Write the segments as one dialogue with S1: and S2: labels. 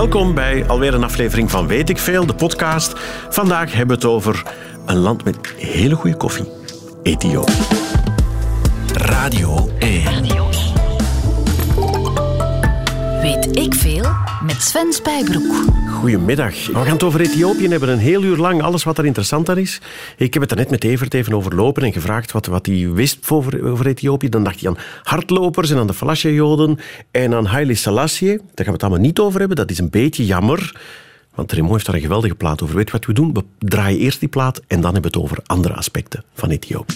S1: Welkom bij alweer een aflevering van Weet ik Veel, de podcast. Vandaag hebben we het over een land met hele goede koffie. Ethiopië.
S2: Radio 1.
S3: Weet ik veel met Sven Spijbroek.
S1: Goedemiddag. We gaan het over Ethiopië hebben. Een heel uur lang alles wat er interessant aan is. Ik heb het er net met Evert even overlopen en gevraagd wat, wat hij wist over, over Ethiopië. Dan dacht hij aan hardlopers en aan de Falasha-joden en aan Haile Selassie. Daar gaan we het allemaal niet over hebben. Dat is een beetje jammer. Want Remo heeft daar een geweldige plaat over. Weet wat we doen? We draaien eerst die plaat en dan hebben we het over andere aspecten van Ethiopië.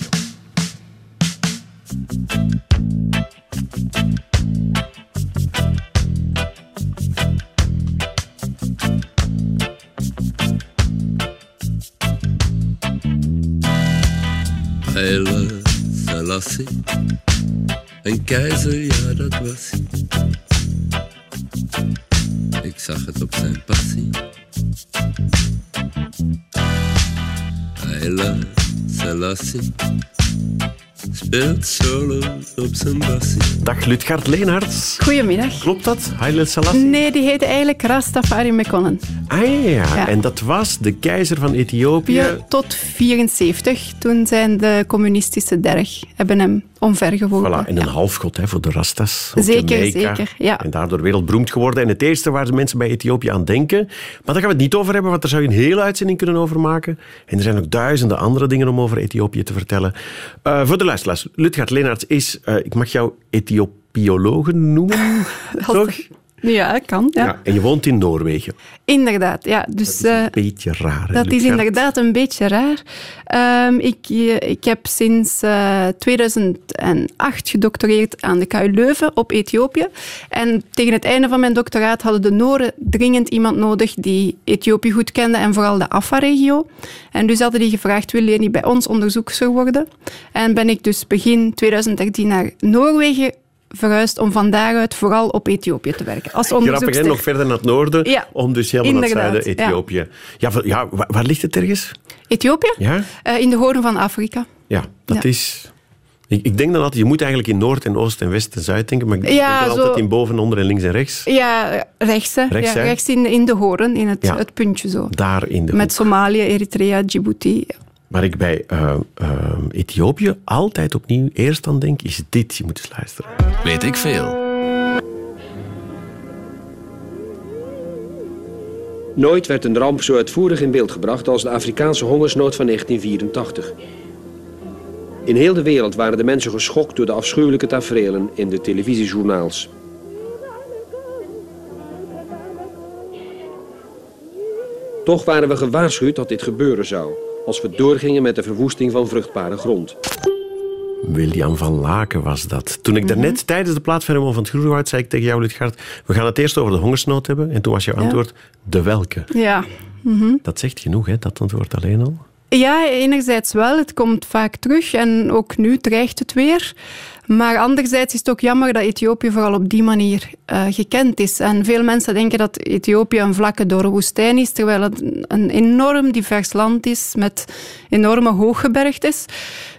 S4: Haile Selassie, een keizer, ja dat was. Ik zag het op zijn passie. Haile Selassie, speelt solo op zijn bassie.
S1: Dag Lutgard Leenharts.
S5: Goedemiddag.
S1: Klopt dat? Haile Selassie?
S5: Nee, die heette eigenlijk Rastafari Mekonnen.
S1: Ah ja.
S5: Ja.
S1: en dat was de keizer van Ethiopië.
S5: Tot 74. Toen zijn de communistische derg hebben hem omvergeworpen.
S1: Voilà, en een halfgod hè, voor de Rastas.
S5: Zeker,
S1: Jamaica.
S5: zeker, ja.
S1: En daardoor wereldberoemd geworden. En het eerste waar de mensen bij Ethiopië aan denken. Maar daar gaan we het niet over hebben, want daar zou je een hele uitzending kunnen over maken. En er zijn ook duizenden andere dingen om over Ethiopië te vertellen. Eh, voor de luisteraars, Lutgard Leenaerts is, eh, ik mag jou Ethiopiologe noemen, toch?
S5: Ja, kan. Ja.
S1: Ja, en je woont in Noorwegen.
S5: Inderdaad, ja. Dus, eh,
S1: Een beetje raar. hè,
S5: dat is inderdaad een beetje raar. Ehm, ik, eh, ik heb sinds eh, 2008 gedoctoreerd aan de KU Leuven op Ethiopië. En tegen het einde van mijn doctoraat hadden de Noren dringend iemand nodig die Ethiopië goed kende en vooral de Afar-regio. En dus hadden die gevraagd, wil je niet bij ons onderzoekster worden? En ben ik dus begin 2013 naar Noorwegen verhuisd om van daaruit vooral op Ethiopië te werken. Als
S1: Grappig, hè? nog verder naar het noorden,
S5: Ja,
S1: om dus helemaal naar het zuiden. Ethiopië. Ja, ja, waar, waar ligt het ergens?
S5: Ethiopië?
S1: Ja?
S5: Eh, in de hoorn van Afrika.
S1: Ja, dat is... Ik, ik denk dan altijd, je moet eigenlijk in Noord en Oost en West en Zuid denken, maar ik
S5: Ja,
S1: denk
S5: zo-
S1: altijd in boven, onder en links en rechts.
S5: Ja, rechts. Hè.
S1: Rechts,
S5: ja,
S1: hè?
S5: rechts in, in de hoorn, in het, puntje zo.
S1: Daar in de
S5: Met
S1: hoek.
S5: Somalië, Eritrea, Djibouti.
S1: Waar ik bij eh, eh, Ethiopië altijd opnieuw eerst aan denk, is dit. Je moet eens luisteren.
S2: Weet ik veel.
S6: Nooit werd een ramp zo uitvoerig in beeld gebracht als de Afrikaanse hongersnood van 1984. In heel de wereld waren de mensen geschokt door de afschuwelijke taferelen in de televisiejournaals. Toch waren we gewaarschuwd dat dit gebeuren zou, als we doorgingen met de verwoesting van vruchtbare grond.
S1: William van Laken was dat. Toen ik daarnet tijdens de plaats van het Groenwoud zei ik tegen jou, Lutgard, we gaan het eerst over de hongersnood hebben. En toen was jouw antwoord, de welke?
S5: Ja.
S1: Dat zegt genoeg, hè, dat antwoord alleen al.
S5: ja, enerzijds wel. Het komt vaak terug en ook nu dreigt het weer. Maar anderzijds is het ook jammer dat Ethiopië vooral op die manier eh, gekend is. En veel mensen denken dat Ethiopië een vlakke dorre woestijn is, terwijl het een enorm divers land is met enorme hooggebergtes.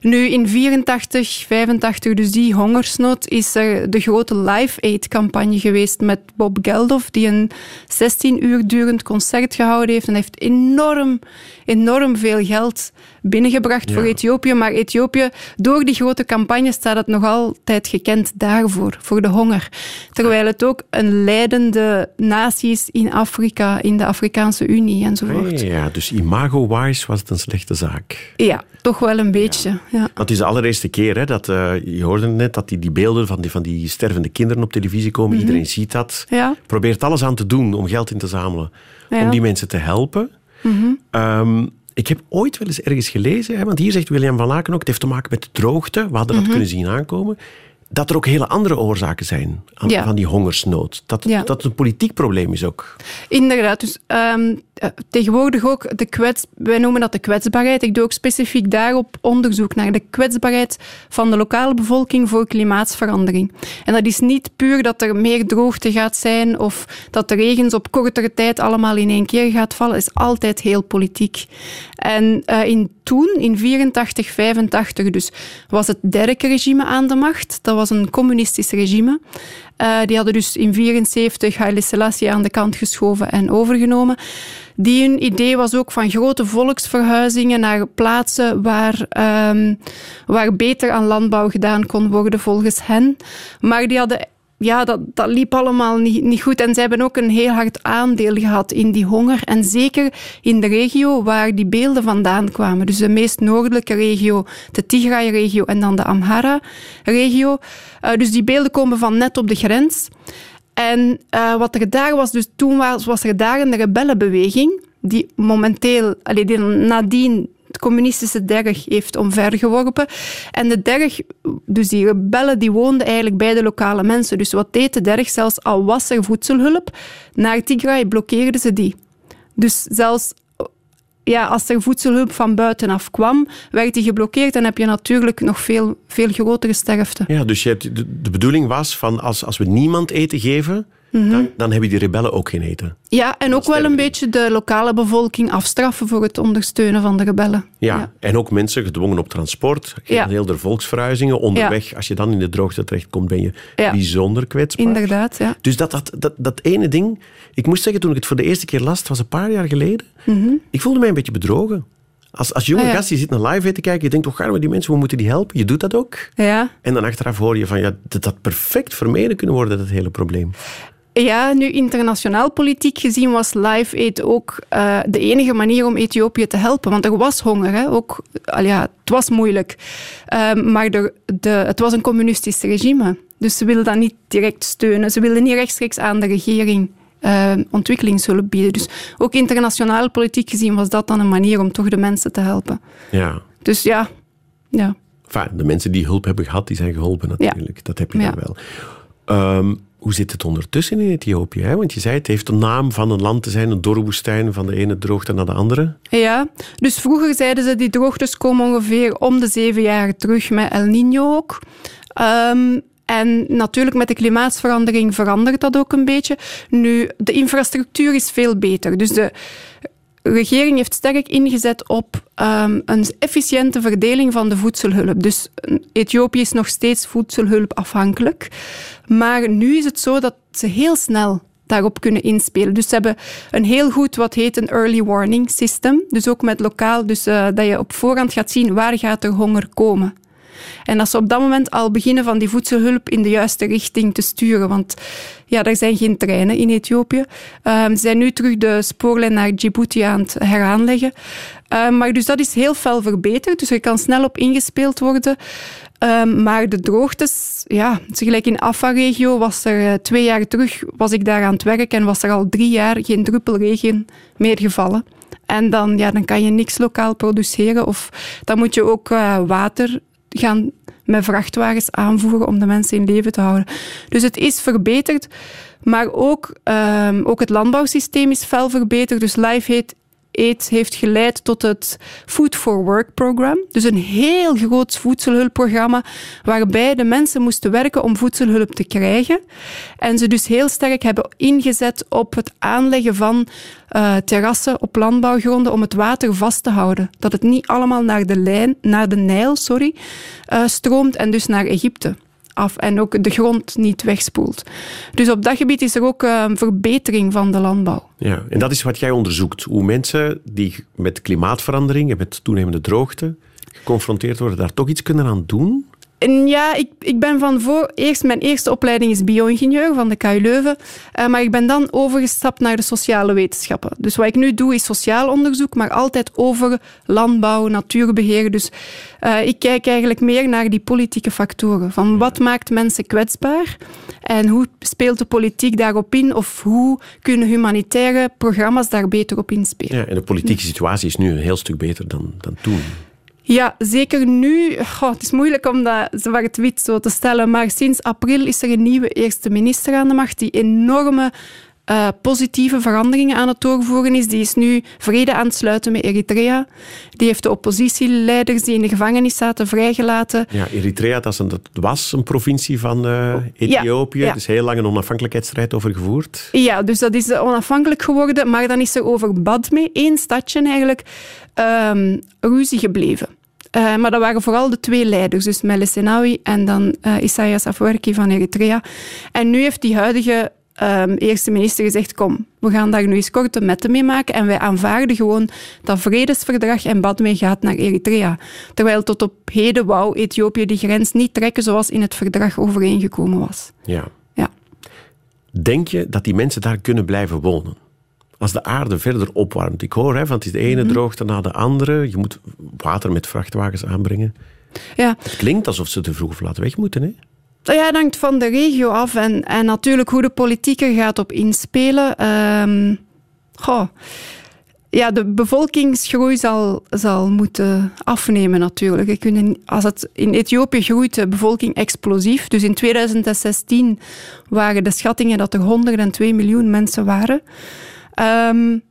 S5: Nu in 84, 85, dus die hongersnood, is er de grote Live Aid-campagne geweest met Bob Geldof, die een 16 uur durend concert gehouden heeft. En heeft enorm, enorm veel geld binnengebracht voor Ethiopië. Maar Ethiopië, door die grote campagne, staat het nog altijd gekend daarvoor, voor de honger. Terwijl het ook een leidende natie is in Afrika, in de Afrikaanse Unie enzovoort.
S1: Ja, dus imago-wise was het een slechte zaak.
S5: Ja, toch wel een beetje. Ja.
S1: Want het is de allereerste keer, hè, dat, eh, je hoorde net, dat die, die beelden van die, van die stervende kinderen op televisie komen. Iedereen ziet dat.
S5: Mhm. Ja.
S1: Probeert alles aan te doen om geld in te zamelen.
S5: Mhm.
S1: Om die mensen te helpen. Ehm, ik heb ooit wel eens ergens gelezen, hè, want hier zegt William van Laken ook, het heeft te maken met de droogte. We hadden dat kunnen zien aankomen. Dat er ook hele andere oorzaken zijn aan,
S5: Ja.
S1: van die hongersnood. Dat,
S5: Ja.
S1: dat het een politiek probleem is ook.
S5: Inderdaad, dus ehm, eh, tegenwoordig ook de kwets, wij noemen dat de kwetsbaarheid. Ik doe ook specifiek daarop onderzoek naar de kwetsbaarheid van de lokale bevolking voor klimaatsverandering. En dat is niet puur dat er meer droogte gaat zijn of dat de regens op kortere tijd allemaal in één keer gaat vallen. Is altijd heel politiek. En eh, in toen, in 84, 85, dus was het Derk-regime aan de macht. Dat was een communistisch regime. Uh, die hadden dus in 1974 Haile Selassie aan de kant geschoven en overgenomen. Die hun idee was ook van grote volksverhuizingen naar plaatsen waar, um, waar beter aan landbouw gedaan kon worden volgens hen. Maar die hadden ja, dat, liep allemaal niet, niet goed. En ze hebben ook een heel hard aandeel gehad in die honger. En zeker in de regio waar die beelden vandaan kwamen. Dus de meest noordelijke regio, de Tigray-regio en dan de Amhara-regio. Uh, dus die beelden komen van net op de grens. En uh, wat er daar was, dus toen was, was er daar een rebellenbeweging die momenteel, allee, die nadien communistische derg heeft omvergeworpen. En de derg, dus die rebellen, die woonden eigenlijk bij de lokale mensen. Dus wat deed de derg? Zelfs al was er voedselhulp, naar Tigray blokkeerden ze die. Dus zelfs ja, als er voedselhulp van buitenaf kwam, werd die geblokkeerd. Dan heb je natuurlijk nog veel, veel grotere sterfte.
S1: Ja, dus je de, de bedoeling was van als, als we niemand eten geven, Mhm. dan, dan hebben die rebellen ook geen eten.
S5: Ja, en ook wel een beetje de lokale bevolking afstraffen voor het ondersteunen van de rebellen.
S1: Ja, en ook mensen gedwongen op transport, heel de volksverhuizingen. Onderweg, als je dan in de droogte terechtkomt, ben je bijzonder kwetsbaar.
S5: Inderdaad, ja.
S1: Dus dat, dat, dat, dat ene ding... Ik moest zeggen, toen ik het voor de eerste keer las, het was een paar jaar geleden, mhm. ik voelde mij een beetje bedrogen. Als, als jonge ah, gast, je zit naar live te kijken, je denkt, toch gaan we die mensen, we moeten die helpen. Je doet dat ook.
S5: Ja.
S1: En dan achteraf hoor je van, ja, dat dat perfect vermeden kunnen worden, dat hele probleem.
S5: Ja, nu internationaal politiek gezien was Live Aid ook uh, de enige manier om Ethiopië te helpen. Want er was honger, hè. Ook, al ja, het was moeilijk. Uh, maar de, de, het was een communistisch regime. Dus ze wilden dat niet direct steunen. Ze wilden niet rechtstreeks aan de regering uh, ontwikkelingshulp bieden. Dus ook internationaal politiek gezien was dat dan een manier om toch de mensen te helpen.
S1: Ja.
S5: Dus ja. ja.
S1: Enfin, de mensen die hulp hebben gehad, die zijn geholpen natuurlijk. Dat heb je ja. dan wel. Um, hoe zit het ondertussen in Ethiopië? Hè? Want je zei, het heeft de naam van een land te zijn, een doorwoestijn, van de ene droogte naar de andere.
S5: Ja, dus vroeger zeiden ze, die droogtes komen ongeveer om de zeven jaar terug met El Niño ook. Um, en natuurlijk met de klimaatsverandering verandert dat ook een beetje. Nu, de infrastructuur is veel beter. Dus de regering heeft sterk ingezet op um, een efficiënte verdeling van de voedselhulp. Dus Ethiopië is nog steeds voedselhulp afhankelijk. Maar nu is het zo dat ze heel snel daarop kunnen inspelen. Dus ze hebben een heel goed wat heet een early warning system. Dus ook met lokaal, dus uh, dat je op voorhand gaat zien waar gaat er honger komen. En dat ze op dat moment al beginnen van die voedselhulp in de juiste richting te sturen. Want ja, er zijn geen treinen in Ethiopië. Um, ze zijn nu terug de spoorlijn naar Djibouti aan het heraanleggen. Um, maar dus dat is heel fel verbeterd. Dus er kan snel op ingespeeld worden. Um, maar de droogtes, ja, gelijk in Afar-regio was er uh, twee jaar terug, was ik daar aan het werk en was er al drie jaar geen druppelregen meer gevallen. En dan, ja, dan kan je niks lokaal produceren of dan moet je ook uh, water gaan met vrachtwagens aanvoeren om de mensen in leven te houden. Dus het is verbeterd, maar ook, um, ook het landbouwsysteem is fel verbeterd. Dus heet Aid heeft geleid tot het Food for Work program. Dus een heel groot voedselhulpprogramma waarbij de mensen moesten werken om voedselhulp te krijgen. En ze dus heel sterk hebben ingezet op het aanleggen van uh, terrassen op landbouwgronden om het water vast te houden. Dat het niet allemaal naar de, lijn, naar de Nijl sorry, uh, stroomt en dus naar Egypte af en ook de grond niet wegspoelt. Dus op dat gebied is er ook een ehm, verbetering van de landbouw.
S1: Ja, en dat is wat jij onderzoekt. Hoe mensen die met klimaatverandering en met toenemende droogte geconfronteerd worden, daar toch iets kunnen aan doen?
S5: Ja, ik, ik ben van voor... Eerst, mijn eerste opleiding is bio-ingenieur van de KU Leuven. Uh, maar ik ben dan overgestapt naar de sociale wetenschappen. Dus wat ik nu doe is sociaal onderzoek, maar altijd over landbouw, natuurbeheer. Dus uh, ik kijk eigenlijk meer naar die politieke factoren. Van wat maakt mensen kwetsbaar? En hoe speelt de politiek daarop in? Of hoe kunnen humanitaire programma's daar beter op inspelen?
S1: Ja, en de politieke situatie is nu een heel stuk beter dan, dan toen.
S5: Ja, zeker nu. het is moeilijk om dat zwart-wit zo te stellen, maar sinds april is er een nieuwe eerste minister aan de macht die enorme uh, positieve veranderingen aan het doorvoeren is. Die is nu vrede aan het sluiten met Eritrea. Die heeft de oppositieleiders die in de gevangenis zaten vrijgelaten.
S1: Ja, Eritrea, dat, een, dat was een provincie van uh, Ethiopië. Ja, ja. Dus heel lang een onafhankelijkheidsstrijd over gevoerd.
S5: Ja, dus dat is onafhankelijk geworden. Maar dan is er over Badme, één stadje eigenlijk, um, ruzie gebleven. Eh, maar dat waren vooral de twee leiders, dus Meles Zenawi en dan uh, Isaias Afwerki van Eritrea. En nu heeft die huidige um, eerste minister gezegd, kom, we gaan daar nu eens korte metten mee maken en wij aanvaarden gewoon dat vredesverdrag en Badme gaat naar Eritrea. Terwijl tot op heden wou Ethiopië die grens niet trekken zoals in het verdrag overeengekomen was.
S1: Ja.
S5: ja.
S1: Denk je dat die mensen daar kunnen blijven wonen? Als de aarde verder opwarmt. Ik hoor, hè, van het is de ene mm droogte na de andere. Je moet water met vrachtwagens aanbrengen.
S5: Ja.
S1: Het klinkt alsof ze te vroeg of laat weg moeten, hè?
S5: Ja, het hangt van de regio af en, en natuurlijk hoe de politiek gaat op inspelen. Um. Ja, de bevolkingsgroei zal, zal moeten afnemen natuurlijk. Kunnen, als het, in Ethiopië groeit de bevolking explosief. Dus in 2016 waren de schattingen dat er 102 miljoen mensen waren. Um,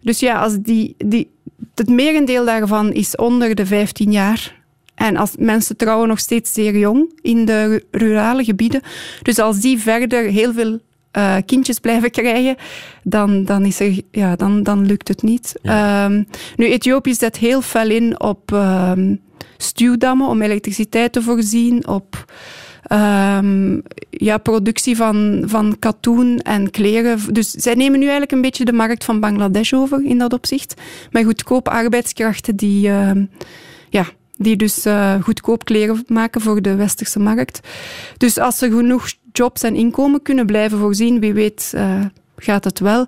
S5: dus ja, als die, die, het merendeel daarvan is onder de 15 jaar. En als mensen trouwen nog steeds zeer jong in de rurale gebieden. Dus als die verder heel veel uh, kindjes blijven krijgen, dan, dan, is er, ja, dan, dan lukt het niet. Ja. Um, nu, Ethiopië zet heel fel in op um, stuwdammen om elektriciteit te voorzien, op um, ja, productie van, van katoen en kleren. Dus zij nemen nu eigenlijk een beetje de markt van Bangladesh over in dat opzicht. Met goedkope arbeidskrachten die, ja, die dus uh, goedkoop kleren maken voor de westerse markt. Dus als ze genoeg jobs en inkomen kunnen blijven voorzien, wie weet uh, gaat het wel.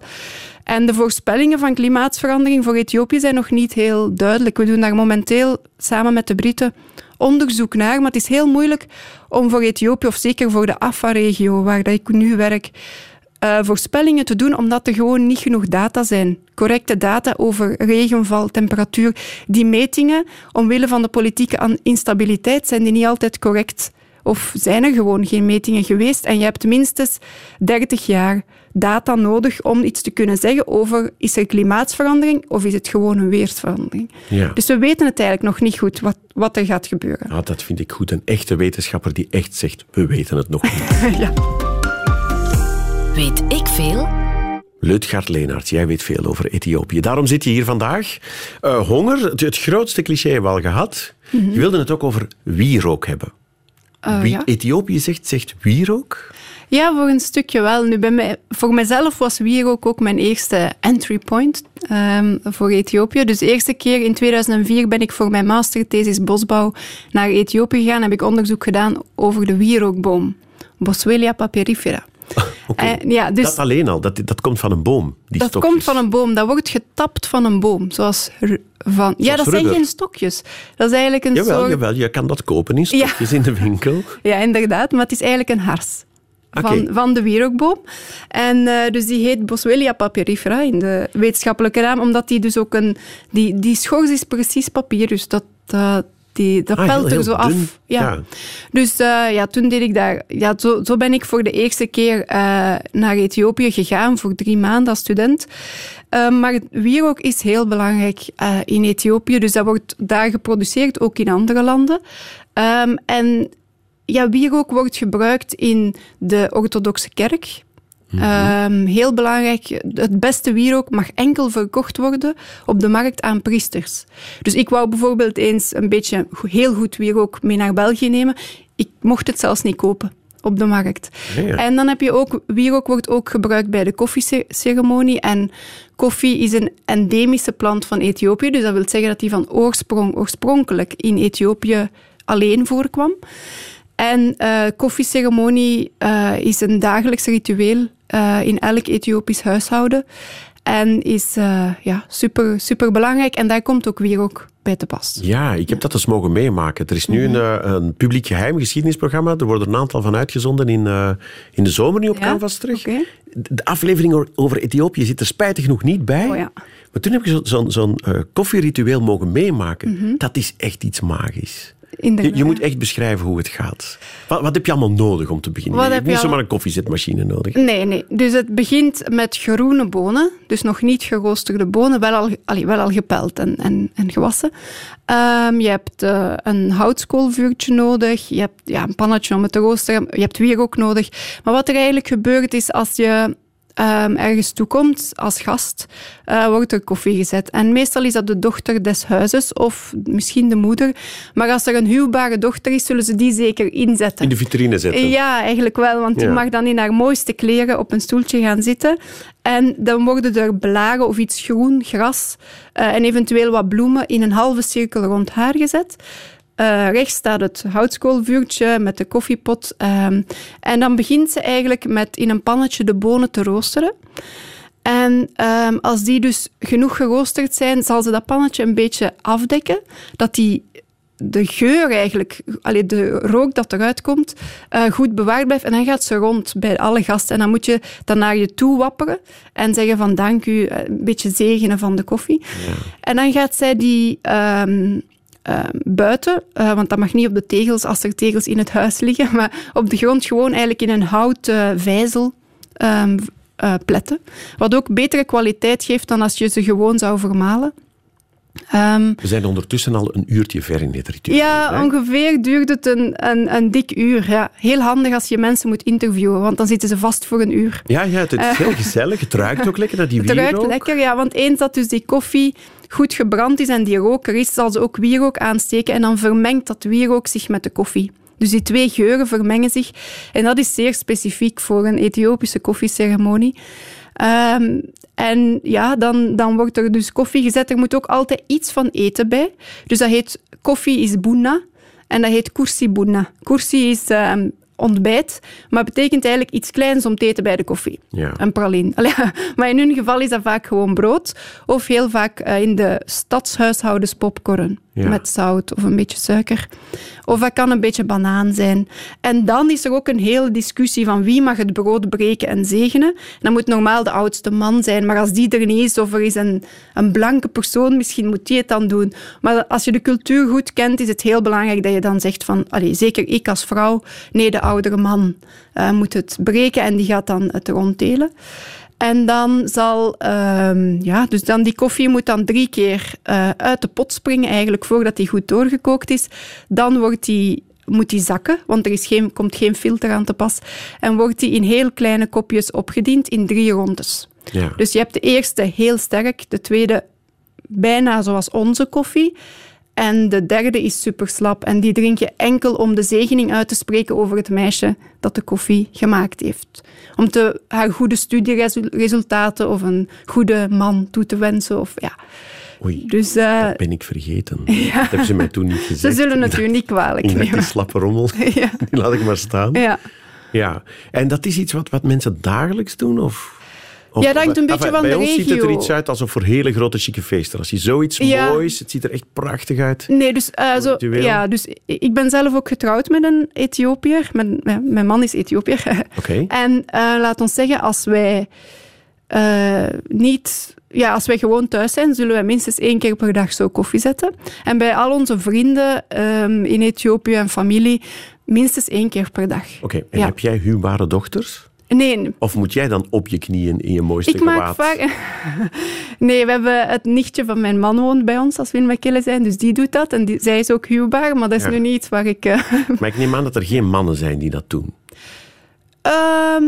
S5: En de voorspellingen van klimaatsverandering voor Ethiopië zijn nog niet heel duidelijk. We doen daar momenteel samen met de Britten onderzoek naar, maar het is heel moeilijk om voor Ethiopië, of zeker voor de Afar-regio, waar ik nu werk, uh, voorspellingen te doen, omdat er gewoon niet genoeg data zijn. Correcte data over regenval, temperatuur. Die metingen, omwille van de politieke instabiliteit, zijn die niet altijd correct. Of zijn er gewoon geen metingen geweest en je hebt minstens 30 jaar data nodig om iets te kunnen zeggen over is er klimaatsverandering of is het gewoon een weersverandering.
S1: Ja.
S5: Dus we weten het eigenlijk nog niet goed wat, wat er gaat gebeuren.
S1: Ah, dat vind ik goed. Een echte wetenschapper die echt zegt, we weten het nog niet.
S5: ja.
S3: Weet ik veel?
S1: Lutgard Leenaerts, jij weet veel over Ethiopië. Daarom zit je hier vandaag. Uh, honger, het, het, grootste cliché hebben we al gehad. Mm -hmm. Je wilde het ook over wierook hebben.
S5: Uh,
S1: Wie
S5: ja.
S1: Ethiopië zegt, zegt wierook?
S5: Ja, voor een stukje wel. Nu, bij mij, voor mezelf was wierook ook mijn eerste entry point um, voor Ethiopië. Dus de eerste keer in 2004 ben ik voor mijn masterthesis bosbouw naar Ethiopië gegaan. Heb ik onderzoek gedaan over de wierookboom. Boswellia paperifera.
S1: Okay.
S5: En, ja, dus
S1: dat alleen al, dat, dat komt van een boom. Die
S5: dat
S1: stokjes.
S5: komt van een boom. Dat wordt getapt van een boom. Zoals van... ja, dat
S1: rubber.
S5: zijn geen stokjes. Dat is eigenlijk een
S1: Jawel,
S5: soort...
S1: jawel, je kan dat kopen in stokjes ja. in de winkel.
S5: Ja, inderdaad. Maar het is eigenlijk een hars. Van,
S1: okay.
S5: van de wierookboom. En uh, dus die heet Boswellia paperifera in de wetenschappelijke naam, omdat die dus ook een... Die, die schors is precies papier, dus dat... Uh, die, dat
S1: ah,
S5: pelt
S1: heel,
S5: er zo
S1: dun.
S5: af. Ja.
S1: Ja.
S5: Dus uh, ja, toen deed ik daar... Ja, zo, zo ben ik voor de eerste keer uh, naar Ethiopië gegaan, voor drie maanden als student. Uh, maar wierook is heel belangrijk in Ethiopië, dus dat wordt daar geproduceerd, ook in andere landen. Um, en ja, wierook wordt gebruikt in de orthodoxe kerk. Mm -hmm. um, heel belangrijk, het beste wierook mag enkel verkocht worden op de markt aan priesters. Dus ik wou bijvoorbeeld eens een beetje heel goed wierook mee naar België nemen. Ik mocht het zelfs niet kopen op de markt.
S1: Ja.
S5: En dan heb je ook, wierook wordt ook gebruikt bij de koffieceremonie. En koffie is een endemische plant van Ethiopië. Dus dat wil zeggen dat die van oorsprong, oorspronkelijk in Ethiopië alleen voorkwam. En uh, koffieceremonie uh, is een dagelijks ritueel uh, in elk Ethiopisch huishouden. En is ja, super, super belangrijk. En daar komt ook wierook bij te pas.
S1: Ja, ik heb dat eens mogen meemaken. Er is nu
S5: Mhm.
S1: een, een publiek geheim geschiedenisprogramma. Er worden een aantal van uitgezonden in, in de zomer nu op
S5: Ja?
S1: Canvas terug. De aflevering over Ethiopië zit er spijtig genoeg niet bij.
S5: Oh ja.
S1: Maar toen heb ik zo'n zo, zo uh, koffieritueel mogen meemaken.
S5: Mhm.
S1: Dat is echt iets magisch. Je, je, moet echt beschrijven hoe het gaat. Wat, wat heb je allemaal nodig om te beginnen?
S5: Wat
S1: je hebt
S5: heb
S1: niet zomaar een koffiezetmachine nodig.
S5: Nee, nee. Dus het begint met groene bonen. Dus nog niet geroosterde bonen, wel al, allee, wel al gepeld en, en, en gewassen. Um, je hebt uh, een houtskoolvuurtje nodig. Je hebt ja, een pannetje om het te roosteren. Je hebt wierook nodig. Maar wat er eigenlijk gebeurt is als je ehm, ergens toekomt als gast, eh, wordt er koffie gezet. En meestal is dat de dochter des huizes of misschien de moeder. Maar als er een huwbare dochter is, zullen ze die zeker inzetten.
S1: In de vitrine zetten.
S5: Ja, eigenlijk wel, want die mag dan in haar mooiste kleren op een stoeltje gaan zitten. En dan worden er blaren of iets groen, gras eh, en eventueel wat bloemen in een halve cirkel rond haar gezet. Eh, rechts staat het houtskoolvuurtje met de koffiepot. ehm, en dan begint ze eigenlijk met in een pannetje de bonen te roosteren. En ehm, als die dus genoeg geroosterd zijn, zal ze dat pannetje een beetje afdekken, dat die de geur eigenlijk, allee, de rook dat eruit komt, eh, goed bewaard blijft. En dan gaat ze rond bij alle gasten. En dan moet je dan naar je toe wapperen en zeggen van dank u, eh, een beetje zegenen van de koffie. En dan gaat zij die ehm, ehm, buiten, eh, want dat mag niet op de tegels als er tegels in het huis liggen, maar op de grond gewoon eigenlijk in een houten vijzel eh, pletten. Wat ook betere kwaliteit geeft dan als je ze gewoon zou vermalen. Ehm,
S1: We zijn ondertussen al een uurtje ver in dit ritueel.
S5: ja,
S1: hè?
S5: ongeveer duurt het een, een, een dik uur. Ja. Heel handig als je mensen moet interviewen, want dan zitten ze vast voor een uur.
S1: Ja, ja, het is heel gezellig. Het ruikt ook lekker naar die
S5: Eh. Het ruikt lekker, ja, want eens dat dus die koffie goed gebrand is en die rook er is, zal ze ook wierook aansteken en dan vermengt dat wierook zich met de koffie. Dus die twee geuren vermengen zich. En dat is zeer specifiek voor een Ethiopische koffieceremonie. Ehm, en ja, dan, dan wordt er dus koffie gezet. Er moet ook altijd iets van eten bij. Dus dat heet koffie is bunna en dat heet kursi bunna. Kursi is ehm, ontbijt, maar betekent eigenlijk iets kleins om te eten bij de koffie.
S1: Ja.
S5: Een praline. Allee, maar in hun geval is dat vaak gewoon brood. Of heel vaak eh, in de stadshuishoudens popcorn.
S1: Ja.
S5: Met zout of een beetje suiker. Of dat kan een beetje banaan zijn. En dan is er ook een hele discussie van wie mag het brood breken en zegenen. Dat moet normaal de oudste man zijn. Maar als die er niet is of er is een, een blanke persoon, misschien moet die het dan doen. Maar als je de cultuur goed kent, is het heel belangrijk dat je dan zegt van, allee, zeker ik als vrouw, nee, de oudere man eh, moet het breken en die gaat dan het ronddelen. En dan zal, ehm, ja, dus dan die koffie moet dan drie keer eh, uit de pot springen, eigenlijk voordat die goed doorgekookt is. Dan wordt die, moet die zakken, want er is geen, komt geen filter aan te pas. En wordt die in heel kleine kopjes opgediend in drie rondes.
S1: Ja.
S5: Dus je hebt de eerste heel sterk, de tweede bijna zoals onze koffie. En de derde is super slap. En die drink je enkel om de zegening uit te spreken over het meisje dat de koffie gemaakt heeft. Om te, haar goede studieresultaten of een goede man toe te wensen. Of, ja.
S1: Oei,
S5: Dus eh,
S1: dat ben ik vergeten. Dat hebben ze mij toen niet gezegd.
S5: ze zullen het u niet kwalijk
S1: Ik dacht, die
S5: nemen.
S1: slappe rommel,
S5: Ja.
S1: die laat ik maar staan.
S5: Ja.
S1: Ja. En dat is iets wat, wat mensen dagelijks doen? Of, of-
S5: Ja, dat hangt een beetje
S1: Enfin,
S5: van
S1: bij
S5: de
S1: ons ziet het er
S5: regio.
S1: iets uit alsof voor hele grote chique feesten. Als je zoiets
S5: Ja.
S1: moois, het ziet er echt prachtig uit.
S5: Nee, dus, eh, zo, ja, dus ik ben zelf ook getrouwd met een Ethiopiër. Mijn, man is Ethiopiër.
S1: Oké.
S5: En eh, laat ons zeggen, als wij eh, niet... Ja, als wij gewoon thuis zijn, zullen wij minstens één keer per dag zo koffie zetten. En bij al onze vrienden ehm, in Ethiopië en familie, minstens één keer per dag.
S1: Oké, en
S5: Ja.
S1: heb jij huwbare dochters?
S5: Nee,
S1: Of moet jij dan op je knieën in je mooiste
S5: ik maak vaak... Nee, we hebben het nichtje van mijn man woont bij ons als we in Mekelle zijn, dus die doet dat. En die, zij is ook huwbaar, maar dat is
S1: Ja.
S5: nu niet iets waar ik... eh,
S1: Maar ik neem aan dat er geen mannen zijn die dat doen.
S5: Ehm,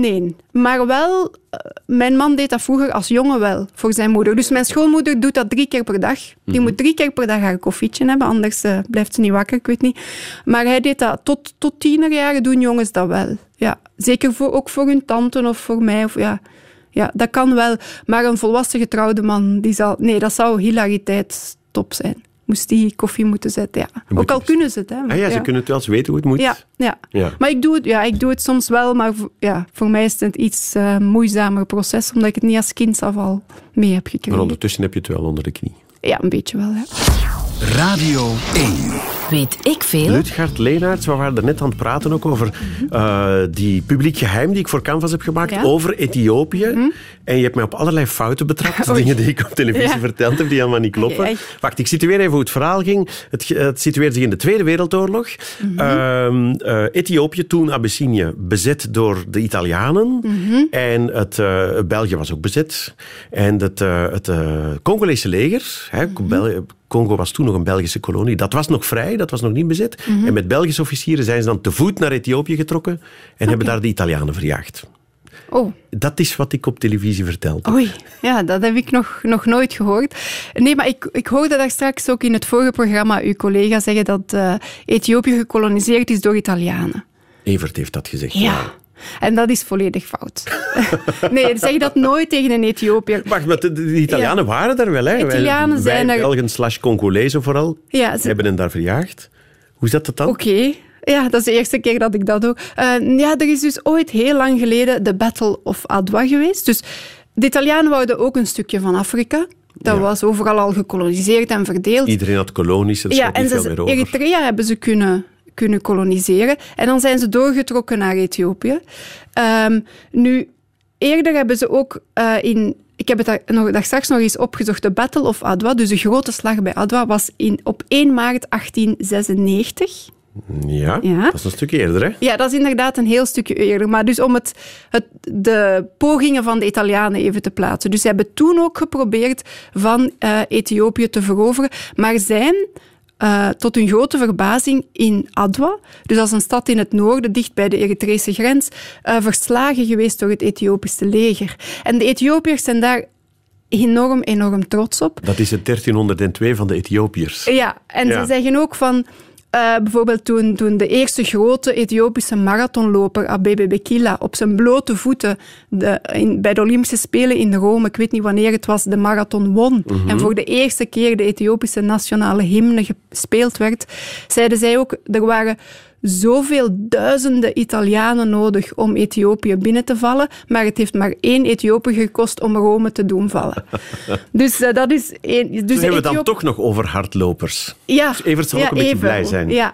S5: nee, maar wel, eh, mijn man deed dat vroeger als jongen wel, voor zijn moeder. Dus mijn schoonmoeder doet dat drie keer per dag. Die moet drie keer per dag haar koffietje hebben, anders eh, blijft ze niet wakker, ik weet niet. Maar hij deed dat tot, tot tienerjaren, doen jongens dat wel. Ja, zeker voor, ook voor hun tante of voor mij. Of, ja. ja, dat kan wel. Maar een volwassen getrouwde man, die zal... Nee, dat zou hilariteit top zijn. Moest die koffie moeten zetten, ja.
S1: moet
S5: Ook al kunnen ze het, hè.
S1: Ah ja, ze kunnen het wel, ze weten hoe het moet.
S5: Ja, ja.
S1: Ja.
S5: Maar ik doe, het, ja, ik doe het soms wel, maar voor, ja, voor mij is het een iets eh, moeizamer proces, omdat ik het niet als kind af al mee heb
S1: Maar
S5: gekregen.
S1: ondertussen heb je het wel onder de knie.
S5: Ja, een beetje wel. Ja.
S2: Radio 1.
S3: Weet ik veel?
S1: Lutgard Leenaerts, we waren er net aan het praten ook over eh, die publiek geheim die ik voor Canvas heb gemaakt
S5: Ja. Mhm.
S1: over Ethiopië. En je hebt mij op allerlei fouten betrapt. Dingen die ik op televisie
S5: Ja.
S1: verteld heb, die helemaal niet kloppen. Wacht, ik situeer even hoe het verhaal ging. Het, het situeerde zich in de Tweede Wereldoorlog.
S5: Mhm.
S1: Ehm, eh, Ethiopië, toen Abyssinië, bezet door de Italianen.
S5: Mhm.
S1: En het, eh, België was ook bezet. En het, het Congolese leger, hè,
S5: Mhm.
S1: Congo was toen nog een Belgische kolonie, dat was nog vrij, dat was nog niet bezet.
S5: Mhm.
S1: En met Belgische officieren zijn ze dan te voet naar Ethiopië getrokken en hebben daar de Italianen verjaagd.
S5: Oh.
S1: Dat is wat ik op televisie vertelde.
S5: Oei, ja, dat heb ik nog, nog nooit gehoord. Nee, maar ik, ik hoorde daar straks ook in het vorige programma uw collega zeggen dat uh, Ethiopië gekoloniseerd is door Italianen.
S1: Evert heeft dat gezegd.
S5: Ja. En dat is volledig fout. nee, zeg dat nooit tegen een Ethiopiër.
S1: Wacht, maar de, de Italianen ja. waren er wel, hè?
S5: Italianen
S1: wij,
S5: zijn
S1: wij
S5: er...
S1: Belgen slash Congolezen vooral.
S5: Ja, ze...
S1: hebben hen daar verjaagd. Hoe zat dat dan?
S5: Oké. Okay. Ja, dat is de eerste keer dat ik dat doe. Uh, ja, er is dus ooit heel lang geleden de Battle of Adwa geweest. Dus de Italianen wouden ook een stukje van Afrika. Dat ja. was overal al gekoloniseerd en verdeeld.
S1: Iedereen had kolonies, er
S5: ja, en
S1: over.
S5: Eritrea hebben ze kunnen, kunnen koloniseren. En dan zijn ze doorgetrokken naar Ethiopië. Um, nu, eerder hebben ze ook uh, in... Ik heb het daar, nog, daar straks nog eens opgezocht. De Battle of Adwa, dus de grote slag bij Adwa, was in, op 1 maart 1896.
S1: Ja,
S5: Ja.
S1: dat is een stuk eerder, hè?
S5: Ja, dat is inderdaad een heel stukje eerder. Maar dus om het, het, de pogingen van de Italianen even te plaatsen. Dus ze hebben toen ook geprobeerd van uh, Ethiopië te veroveren, maar zijn uh, tot hun grote verbazing in Adwa, dus is een stad in het noorden, dicht bij de Eritrese grens, uh, verslagen geweest door het Ethiopische leger. En de Ethiopiërs zijn daar enorm, enorm trots op.
S1: Dat is het 1302 van de Ethiopiërs.
S5: Ja, en
S1: Ja.
S5: ze zeggen ook van... Uh, bijvoorbeeld toen, toen de eerste grote Ethiopische marathonloper Abebe Bikila op zijn blote voeten de, in, bij de Olympische Spelen in Rome, ik weet niet wanneer het was, de marathon won. En voor de eerste keer de Ethiopische nationale hymne gespeeld werd, zeiden zij ook, er waren zoveel duizenden Italianen nodig om Ethiopië binnen te vallen, maar het heeft maar één Ethiopiër gekost om Rome te doen vallen. dus uh, dat is... Een, dus
S1: hebben we het dan
S5: Ethiopi-
S1: toch nog over hardlopers.
S5: ja,
S1: Dus Evert zal
S5: ja,
S1: ook een beetje blij zijn.
S5: Ja.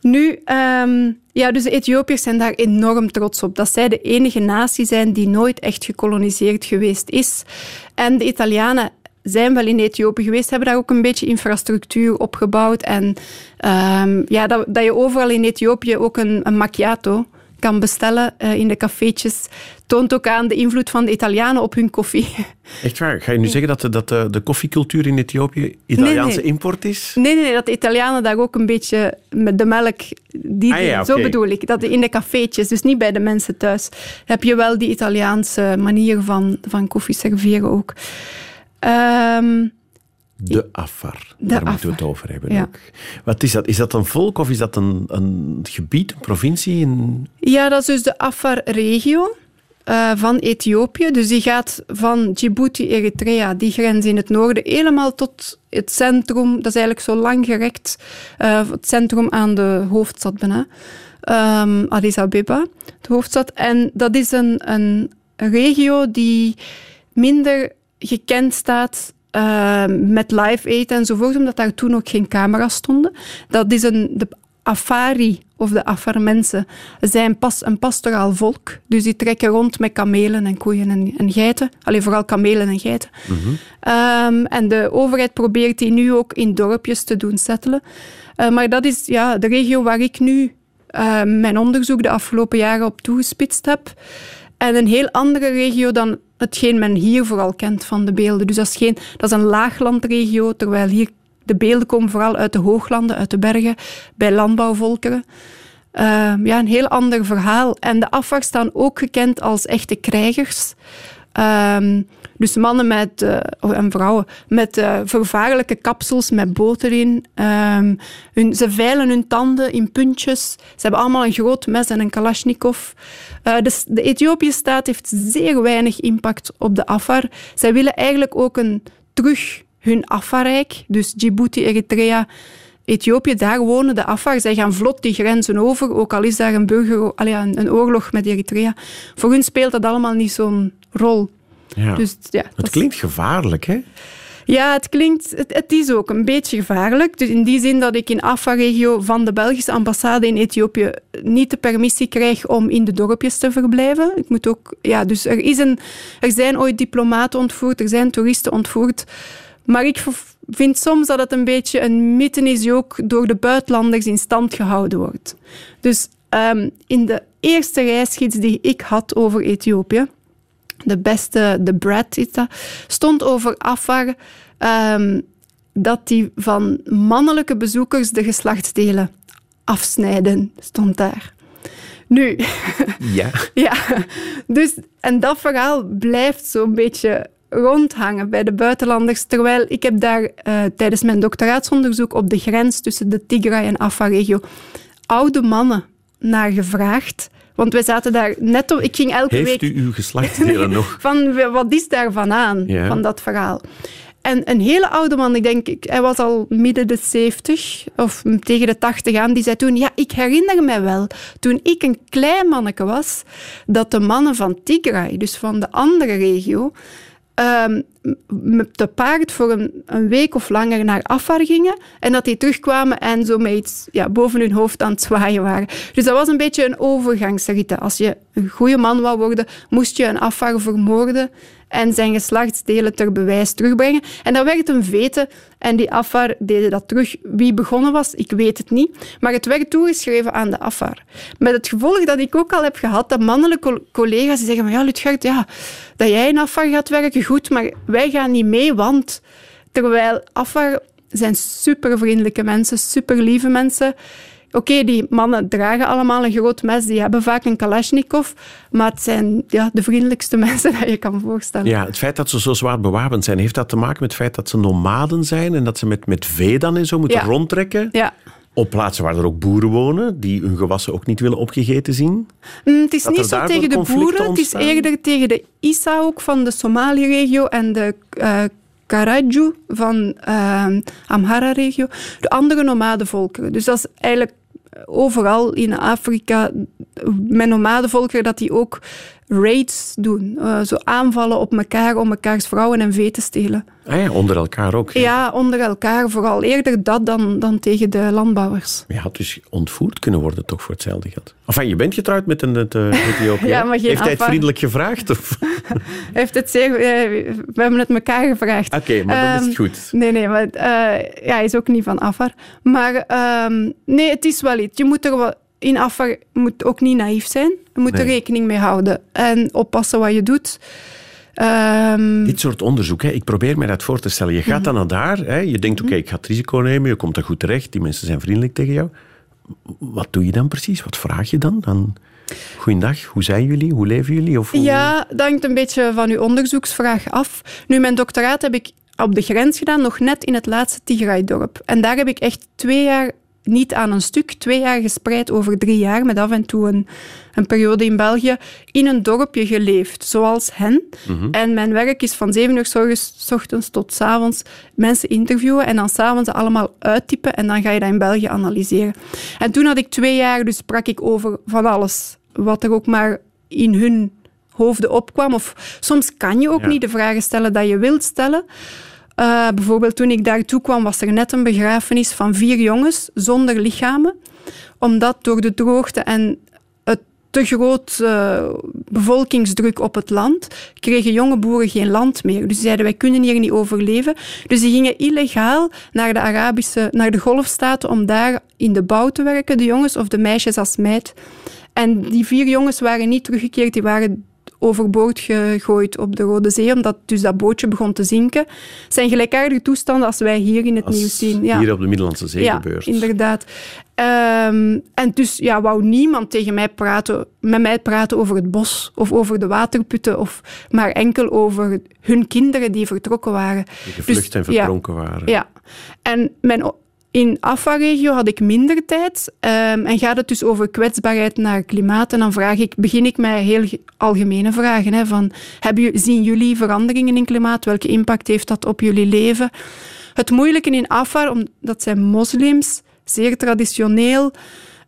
S5: Nu, ehm, ja, dus de Ethiopiërs zijn daar enorm trots op. Dat zij de enige natie zijn die nooit echt gekoloniseerd geweest is. En de Italianen zijn wel in Ethiopië geweest, hebben daar ook een beetje infrastructuur opgebouwd. En ehm, ja, dat, dat je overal in Ethiopië ook een, een macchiato kan bestellen eh, in de cafeetjes, toont ook aan de invloed van de Italianen op hun koffie.
S1: Echt waar? Ga je nu zeggen dat, de, dat de, de koffiecultuur in Ethiopië Italiaanse
S5: nee.
S1: import is?
S5: Nee, nee, nee, dat de Italianen daar ook een beetje met de melk... Die,
S1: Ah ja,
S5: Zo bedoel ik. Dat in de cafeetjes, dus niet bij de mensen thuis, heb je wel die Italiaanse manier van, van koffie serveren ook. Ehm,
S1: De Afar.
S5: De
S1: Daar moeten we het over hebben
S5: Ja.
S1: ook. Wat is dat? Is dat een volk of is dat een, een gebied, een provincie? Een...
S5: ja, dat is dus de Afar-regio eh, van Ethiopië. Dus die gaat van Djibouti, Eritrea, die grens in het noorden, helemaal tot het centrum. Dat is eigenlijk zo lang gerekt. eh, het centrum aan de hoofdstad bijna. Ehm, Addis Abeba, de hoofdstad. En dat is een, een regio die minder gekend staat eh, met live aid enzovoort, omdat daar toen ook geen camera's stonden. Dat is een, de Afari, of de Afar-mensen, zijn pas, een pastoraal volk. Dus die trekken rond met kamelen en koeien en, en geiten. Alleen vooral kamelen en geiten. Ehm, en de overheid probeert die nu ook in dorpjes te doen settelen. Eh, maar dat is ja, de regio waar ik nu eh, mijn onderzoek de afgelopen jaren op toegespitst heb. En een heel andere regio dan hetgeen men hier vooral kent van de beelden. Dus dat is, geen, dat is een laaglandregio, terwijl hier de beelden komen vooral uit de hooglanden, uit de bergen, bij landbouwvolkeren. Uh, ja, een heel ander verhaal. En de Afar staan ook gekend als echte krijgers. Um, dus mannen met, uh, en vrouwen met uh, vervaarlijke kapsels met boter in. Um, hun, ze veilen hun tanden in puntjes. Ze hebben allemaal een groot mes en een kalasjnikov. Uh, de, de Ethiopische staat heeft zeer weinig impact op de Afar. Zij willen eigenlijk ook een, terug hun Afarrijk, dus Djibouti, Eritrea, Ethiopië, daar wonen de Afar. Zij gaan vlot die grenzen over, ook al is daar een, burger, een oorlog met Eritrea. Voor hun speelt dat allemaal niet zo'n rol.
S1: Ja.
S5: Dus, ja,
S1: het klinkt gevaarlijk, hè?
S5: Ja, het klinkt... Het, het, is ook een beetje gevaarlijk. Dus in die zin dat ik in Afar-regio van de Belgische ambassade in Ethiopië niet de permissie krijg om in de dorpjes te verblijven. Ik moet ook... Ja, dus er, is een, er zijn ooit diplomaten ontvoerd, er zijn toeristen ontvoerd. Maar ik vind soms dat het een beetje een mythe is die ook door de buitenlanders in stand gehouden wordt. Dus um, in de eerste reisgids die ik had over Ethiopië, de beste, de Brad is dat, stond over Afar um, dat die van mannelijke bezoekers de geslachtsdelen afsnijden, stond daar. Nu,
S1: Ja.
S5: ja, dus, en dat verhaal blijft zo'n beetje rondhangen bij de buitenlanders. Terwijl ik heb daar eh, tijdens mijn doctoraatsonderzoek op de grens tussen de Tigray en Afar-regio oude mannen naar gevraagd. Want wij zaten daar net op... Ik ging elke
S1: Heeft
S5: week...
S1: u uw geslachtsdelen nog?
S5: Van wat is daarvan aan,
S1: Ja.
S5: van dat verhaal? En een hele oude man, ik denk, ik- hij was al midden de 70 of tegen de 80 aan, die zei toen: Ja, ik herinner me wel, toen ik een klein manneke was, dat de mannen van Tigray, dus van de andere regio, met te paard voor een, een week of langer naar Afar gingen en dat die terugkwamen en zo met iets ja, boven hun hoofd aan het zwaaien waren. Dus dat was een beetje een overgangsrite. Als je een goede man wou worden, moest je een Afar vermoorden en zijn geslachtsdelen ter bewijs terugbrengen. En dat werd een vete en die Afar deden dat terug. Wie begonnen was, ik weet het niet. Maar het werd toegeschreven aan de Afar. Met het gevolg dat ik ook al heb gehad, dat mannelijke col- collega's zeggen van ja, Lutgert, ja, dat jij in Afar gaat werken, goed, maar wij gaan niet mee, want terwijl Afar zijn supervriendelijke mensen, superlieve mensen. Oké, die mannen dragen allemaal een groot mes, die hebben vaak een Kalashnikov, maar het zijn ja, de vriendelijkste mensen dat je kan voorstellen.
S1: Ja, het feit dat ze zo zwaar bewapend zijn, heeft dat te maken met het feit dat ze nomaden zijn en dat ze met, met vee dan en zo moeten
S5: Ja.
S1: rondtrekken?
S5: Ja.
S1: Op plaatsen waar er ook boeren wonen, die hun gewassen ook niet willen opgegeten zien?
S5: Mm, het is
S1: Dat
S5: niet zo tegen de boeren, het is eerder tegen de Isa ook van de Somali-regio en de eh Karaju van eh, Amhara-regio. De andere nomadenvolkeren. Dus dat is eigenlijk overal in Afrika met nomadenvolkeren dat die ook raids doen. Eh, zo aanvallen op elkaar om mekaars vrouwen en vee te stelen.
S1: Ah ja, onder elkaar ook.
S5: Ja, onder elkaar vooral. Eerder dat dan, dan tegen de landbouwers.
S1: Je had dus ontvoerd kunnen worden toch voor hetzelfde geld. Enfin, je bent getrouwd met een Ethiopiër.
S5: Ja, maar geen
S1: Heeft hij het vriendelijk gevraagd? Of?
S5: Heeft het zeer... eh, We hebben het elkaar gevraagd.
S1: Oké, maar dan is het
S5: Ehm,
S1: goed.
S5: Nee, nee, maar eh, ja, hij is ook niet van Afar. Maar ehm, nee, het is wel iets. Je moet er wel, in Afar moet ook niet naïef zijn. Je moet er rekening mee houden en oppassen wat je doet. Ehm,
S1: Dit soort onderzoek, hè, ik probeer me dat voor te stellen. Je gaat
S5: Mhm.
S1: dan naar daar, hè, je denkt, oké, ik ga het risico nemen, je komt er goed terecht, die mensen zijn vriendelijk tegen jou. Wat doe je dan precies? Wat vraag je dan? dan Goeiedag, hoe zijn jullie? Hoe leven jullie? Of hoe-
S5: Ja, dat hangt een beetje van uw onderzoeksvraag af. Nu, mijn doctoraat heb ik op de grens gedaan, nog net in het laatste Tigray-dorp. En daar heb ik echt twee jaar, niet aan een stuk, twee jaar gespreid over drie jaar, met af en toe een, een periode in België, in een dorpje geleefd, zoals hen. En mijn werk is van zeven uur s ochtends- s ochtends tot s avonds mensen interviewen en dan s'avonds allemaal uittypen en dan ga je dat in België analyseren. En toen had ik twee jaar, dus sprak ik over van alles, wat er ook maar in hun hoofden opkwam. Of soms kan je ook
S1: Ja.
S5: niet de vragen stellen dat je wilt stellen. Eh, bijvoorbeeld toen ik daartoe kwam, was er net een begrafenis van vier jongens zonder lichamen. Omdat door de droogte en het te groot eh, bevolkingsdruk op het land, kregen jonge boeren geen land meer. Dus die zeiden, wij kunnen hier niet overleven. Dus die gingen illegaal naar de Arabische, naar de golfstaten om daar in de bouw te werken, de jongens of de meisjes als meid. En die vier jongens waren niet teruggekeerd, die waren overboord gegooid op de Rode Zee, omdat dus dat bootje begon te zinken. Het zijn gelijkaardige toestanden als wij hier in het
S1: Als
S5: nieuws zien. Ja.
S1: hier op de Middellandse Zee
S5: ja,
S1: gebeurt.
S5: inderdaad. Ehm, en dus ja, wou niemand tegen mij praten, met mij praten over het bos of over de waterputten, of maar enkel over hun kinderen die vertrokken waren.
S1: Die gevlucht en
S5: Dus, ja,
S1: verdronken waren.
S5: ja, en mijn, in Afwa-regio had ik minder tijd. ehm, en gaat het dus over kwetsbaarheid naar klimaat. En dan vraag ik, begin ik met heel ge- algemene vragen. Hè, van, hebben, zien jullie veranderingen in klimaat? Welke impact heeft dat op jullie leven? Het moeilijke in Afar, omdat zijn moslims, zeer traditioneel,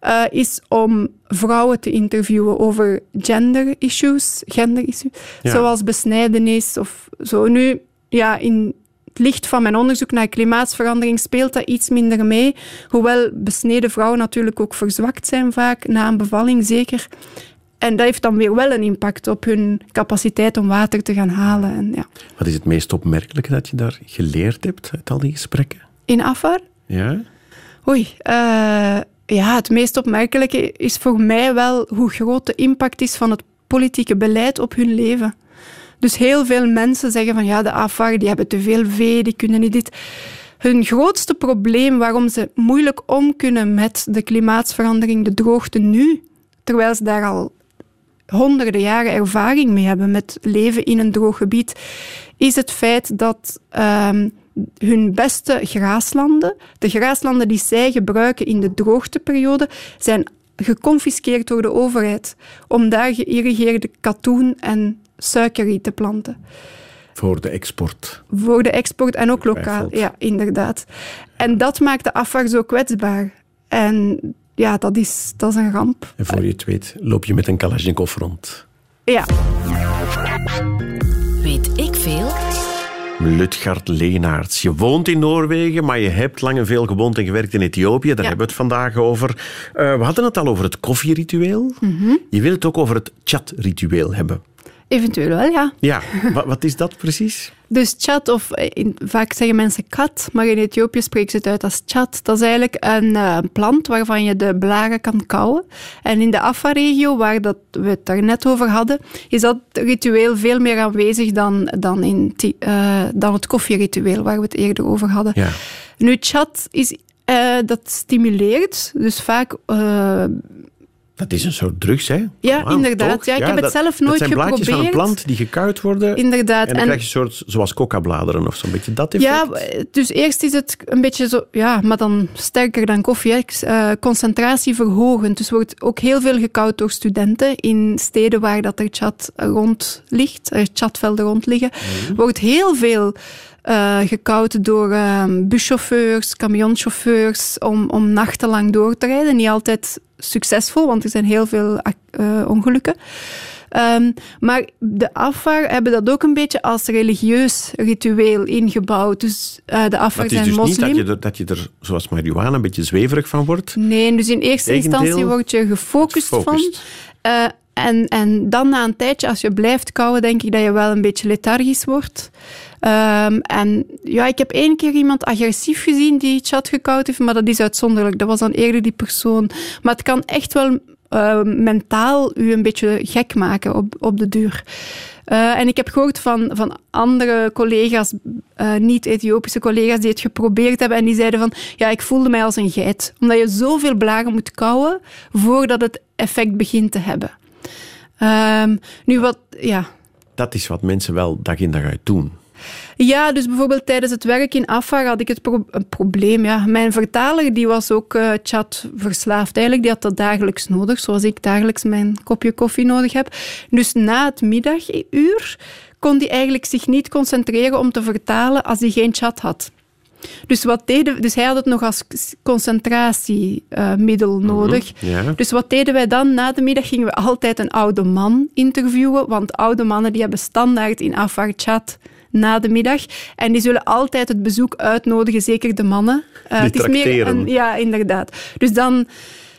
S5: eh, is om vrouwen te interviewen over gender issues, gender issues
S1: Ja.
S5: zoals besnijdenis of zo. Nu, ja, in licht van mijn onderzoek naar klimaatsverandering speelt dat iets minder mee. Hoewel besneden vrouwen natuurlijk ook verzwakt zijn vaak, na een bevalling zeker. En dat heeft dan weer wel een impact op hun capaciteit om water te gaan halen. En ja.
S1: Wat is het meest opmerkelijke dat je daar geleerd hebt uit al die gesprekken?
S5: In Afar?
S1: Ja?
S5: Oei, eh, ja, het meest opmerkelijke is voor mij wel hoe groot de impact is van het politieke beleid op hun leven. Dus heel veel mensen zeggen van ja, de Afar, die hebben te veel vee, die kunnen niet dit. Hun grootste probleem waarom ze moeilijk om kunnen met de klimaatsverandering, de droogte nu, terwijl ze daar al honderden jaren ervaring mee hebben met leven in een droog gebied, is het feit dat ehm, hun beste graaslanden, de graaslanden die zij gebruiken in de droogteperiode, zijn geconfiskeerd door de overheid om daar geïrrigeerde katoen en suikerriet te planten.
S1: Voor de export.
S5: Voor de export en ook lokaal. Ja, inderdaad. En dat maakt de afval zo kwetsbaar. En ja, dat is, dat is een ramp.
S1: En voor je het weet, loop je met een Kalashnikov rond.
S5: Ja,
S3: Weet ik veel?
S1: Lutgard Leenaerts. Je woont in Noorwegen, maar je hebt lang en veel gewoond en gewerkt in Ethiopië. Daar
S5: Ja.
S1: hebben we het vandaag over. Eh, we hadden het al over het koffieritueel.
S5: Mhm.
S1: Je wil het ook over het chatritueel hebben.
S5: Eventueel wel, ja.
S1: Ja, wa- wat is dat precies?
S5: Dus chat, of eh, in, vaak zeggen mensen kat, maar in Ethiopië spreken ze het uit als chat. Dat is eigenlijk een eh, plant waarvan je de blaren kan kauwen. En in de Afar-regio, waar dat we het daar net over hadden, is dat ritueel veel meer aanwezig dan, dan, in, eh, dan het koffieritueel, waar we het eerder over hadden.
S1: Ja.
S5: Nu, chat is, dat stimuleert, dus vaak...
S1: Dat is een soort drugs, hè?
S5: Ja, inderdaad.
S1: toch?
S5: Ja, ik heb het zelf nooit
S1: Het zijn blaadjes van een
S5: geprobeerd.
S1: plant die gekuit worden.
S5: inderdaad.
S1: En dan krijg je een soort, zoals coca-bladeren of zo'n beetje dat effect.
S5: Ja, dus eerst is het een beetje zo, ja, maar dan sterker dan koffie, hè. Eh, concentratieverhogend. Dus wordt ook heel veel gekoud door studenten in steden waar dat er chat rond ligt, er chatvelden rond liggen. Wordt heel veel eh gekoud door buschauffeurs, camionchauffeurs, om, om nachtenlang door te rijden. Niet altijd succesvol, want er zijn heel veel eh, ongelukken. Ehm, maar de Afar hebben dat ook een beetje als religieus ritueel ingebouwd. Dus eh, de
S1: Maar
S5: Afar
S1: het is
S5: zijn
S1: dus niet
S5: moslim.
S1: dat je, er, dat je er, zoals marihuana, een beetje zweverig van wordt.
S5: Nee, dus in eerste
S1: Tegendeel,
S5: instantie word je gefocust,
S1: gefocust.
S5: van. Eh, en, en dan na een tijdje, als je blijft kouwen, denk ik dat je wel een beetje lethargisch wordt. Ehm, en ja, ik heb één keer iemand agressief gezien die chat gekauwd heeft, maar dat is uitzonderlijk. Dat was dan eerder die persoon. Maar het kan echt wel eh, mentaal u een beetje gek maken op, op de duur. Eh, en ik heb gehoord van, van andere collega's, eh, niet-Ethiopische collega's, die het geprobeerd hebben. En die zeiden van, ja, ik voelde mij als een geit. Omdat je zoveel blaren moet kauwen voordat het effect begint te hebben. Ehm, nu wat, ja.
S1: Dat is wat mensen wel dag in dag uit doen.
S5: Ja, dus bijvoorbeeld tijdens het werk in Afar had ik het pro- een probleem. Ja. Mijn vertaler die was ook eh, chat verslaafd. Eigenlijk, die had dat dagelijks nodig, zoals ik dagelijks mijn kopje koffie nodig heb. Dus na het middaguur kon hij eigenlijk zich niet concentreren om te vertalen als hij geen chat had. Dus, wat deden, dus hij had het nog als concentratiemiddel nodig.
S1: Ja.
S5: Dus wat deden wij dan? Na de middag gingen we altijd een oude man interviewen, want oude mannen die hebben standaard in Afar chat na de middag. En die zullen altijd het bezoek uitnodigen, zeker de mannen.
S1: Die
S5: het is meer een, ja, inderdaad. Dus dan...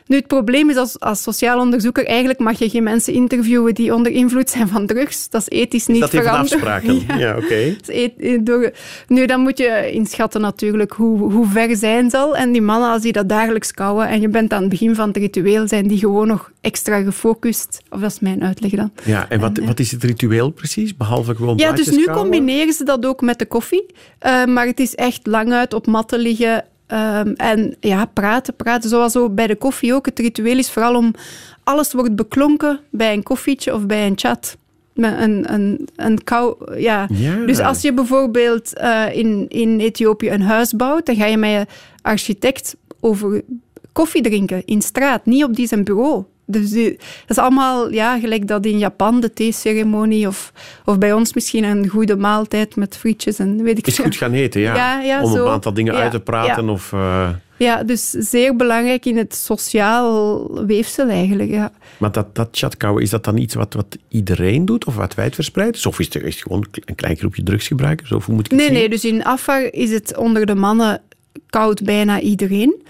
S5: Nu, het probleem is als, als sociaal onderzoeker, eigenlijk mag je geen mensen interviewen die onder invloed zijn van drugs. Dat is ethisch niet
S1: dat heeft
S5: veranderd.
S1: afspraken.
S5: Ja.
S1: Ja, oké.
S5: Dat is eh, door- Nu, dan moet je inschatten natuurlijk hoe, hoe ver zijn zal. En die mannen, als die dat dagelijks kouwen en je bent aan het begin van het ritueel, zijn die gewoon nog extra gefocust. Of dat is mijn uitleg dan.
S1: Ja, en wat, wat is het ritueel precies? Behalve gewoon
S5: Ja, dus nu combineren ze dat ook met de koffie. Eh, maar het is echt lang uit op matten liggen ehm, en ja, praten, praten. Zoals zo bij de koffie ook. Het ritueel is vooral om... Alles wordt beklonken bij een koffietje of bij een chat. Met een, een, een kou... Ja.
S1: Ja.
S5: Dus als je bijvoorbeeld eh, in, in Ethiopië een huis bouwt, dan ga je met je architect over koffie drinken in straat, niet op die zijn bureau. Dus die- dat is allemaal ja, gelijk dat in Japan, de theeceremonie, of, of bij ons misschien een goede maaltijd met frietjes en weet ik
S1: Is goed gaan eten, ja.
S5: Ja, ja,
S1: Om
S5: zo.
S1: een aantal dingen
S5: Ja,
S1: uit te praten.
S5: ja.
S1: Of, eh,
S5: Ja, dus zeer belangrijk in het sociaal weefsel eigenlijk. Ja.
S1: maar dat, dat chatkouwen, is dat dan iets wat, wat iedereen doet? Of wat wijdverspreid is? Of is het echt gewoon een klein groepje drugsgebruikers? Of hoe moet ik het
S5: Nee,
S1: zien?
S5: nee, dus in Afar is het onder de mannen koud bijna iedereen.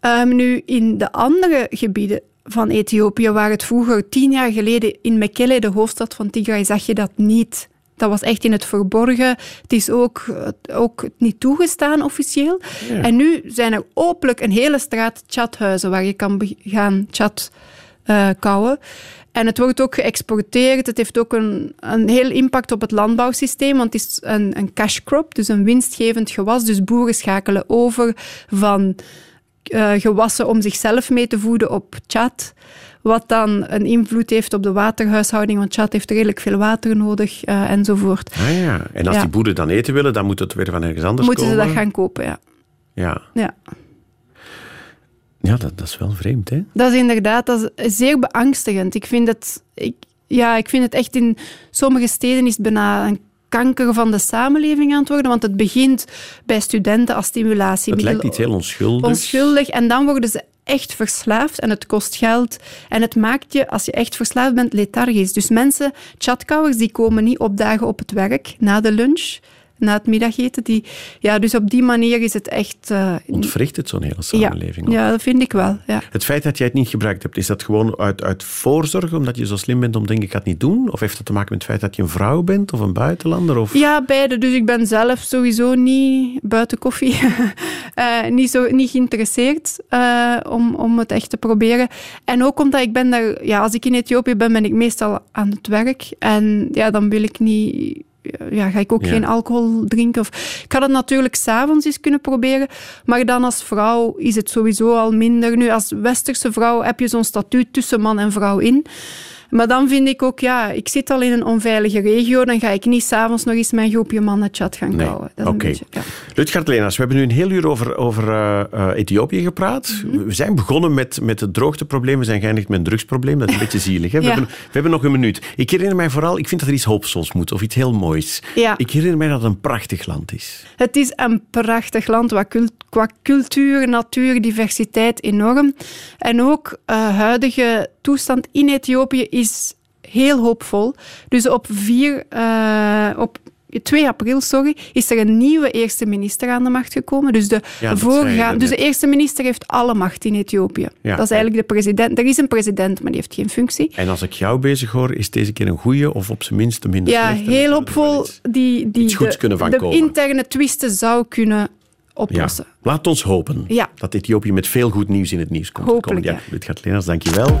S5: Ehm, nu, in de andere gebieden van Ethiopië, waar het vroeger tien jaar geleden in Mekelle, de hoofdstad van Tigray, zag je dat niet. Dat was echt in het verborgen. Het is ook, ook niet toegestaan officieel. En nu zijn er openlijk een hele straat chathuizen waar je kan gaan chat eh kouwen. En het wordt ook geëxporteerd. Het heeft ook een, een heel impact op het landbouwsysteem, want het is een, een cash crop, dus een winstgevend gewas. Dus boeren schakelen over van eh, gewassen om zichzelf mee te voeden op chat. wat dan een invloed heeft op de waterhuishouding, want Tjaad heeft redelijk veel water nodig uh, enzovoort.
S1: Ah ja, en als
S5: Ja.
S1: die boeren dan eten willen, dan moet het weer van ergens anders
S5: Moeten ze
S1: komen.
S5: dat gaan kopen, ja.
S1: Ja,
S5: ja.
S1: ja dat, dat is wel vreemd, hè?
S5: Dat is inderdaad dat is zeer beangstigend. Ik vind het, ik, ja, ik vind het echt in sommige steden is het bijna een kanker van de samenleving aan het worden. Want het begint bij studenten als
S1: Het
S5: stimulatiemiddel.
S1: lijkt iets heel onschuldigs.
S5: onschuldig. En dan worden ze echt verslaafd en het kost geld. En het maakt je, als je echt verslaafd bent, lethargisch. Dus mensen, chatkouwers, die komen niet opdagen op het werk na de lunch, na het middageten. Die, ja, dus op die manier is het echt... eh,
S1: Ontwricht het zo'n hele
S5: ja,
S1: samenleving. ook.
S5: ja, dat vind ik wel. Ja.
S1: Het feit dat jij het niet gebruikt hebt, is dat gewoon uit, uit voorzorg, omdat je zo slim bent om te denken, ik ga het niet doen? Of heeft dat te maken met het feit dat je een vrouw bent of een buitenlander? Of...
S5: Ja, beide. Dus ik ben zelf sowieso niet buiten koffie, eh, niet, zo, niet geïnteresseerd eh, om, om het echt te proberen. En ook omdat ik ben daar, ja, als ik in Ethiopië ben, ben ik meestal aan het werk. En ja, dan wil ik niet. Ja, ga ik ook
S1: Ja.
S5: geen alcohol drinken. Of, ik had het natuurlijk s'avonds eens kunnen proberen. Maar dan als vrouw is het sowieso al minder. Nu, als westerse vrouw heb je zo'n statuut tussen man en vrouw in. Maar dan vind ik ook, ja, ik zit al in een onveilige regio, dan ga ik niet s'avonds nog eens mijn groepje mannen chat gaan
S1: Nee,
S5: kouwen.
S1: Oké.
S5: beetje, ja.
S1: Lutgard Lenaars, we hebben nu een heel uur over, over eh, eh, Ethiopië gepraat.
S5: Mhm.
S1: We zijn begonnen met, met het droogteprobleem, we zijn geëindigd met een drugsprobleem. Dat is een beetje zielig. Hè? We,
S5: Ja.
S1: hebben, we hebben nog een minuut. Ik herinner mij vooral, ik vind dat er iets hoopvols moet, of iets heel moois.
S5: Ja.
S1: Ik herinner mij dat het een prachtig land is.
S5: Het is een prachtig land qua cultuur, natuur, diversiteit enorm. En ook uh, huidige toestand in Ethiopië is heel hoopvol. Dus op 4, uh, op 2 april sorry, is er een nieuwe eerste minister aan de macht gekomen. Dus de,
S1: Ja,
S5: voorgaan, dus de eerste minister heeft alle macht in Ethiopië.
S1: Ja.
S5: Dat is eigenlijk de president. Er is een president, maar die heeft geen functie.
S1: En als ik jou bezig hoor, is deze keer een goeie of op zijn minst een minder
S5: Ja,
S1: slechte?
S5: heel hoopvol.
S1: iets-
S5: Die, die
S1: iets goeds
S5: de,
S1: kunnen van
S5: de
S1: komen.
S5: interne twisten zou kunnen
S1: Ja.
S5: oplossen.
S1: Laat ons hopen
S5: Ja.
S1: dat Ethiopië met veel goed nieuws in het nieuws komt.
S5: Hopelijk,
S1: ja.
S5: ja.
S1: Lutgard Lenaars, dankjewel.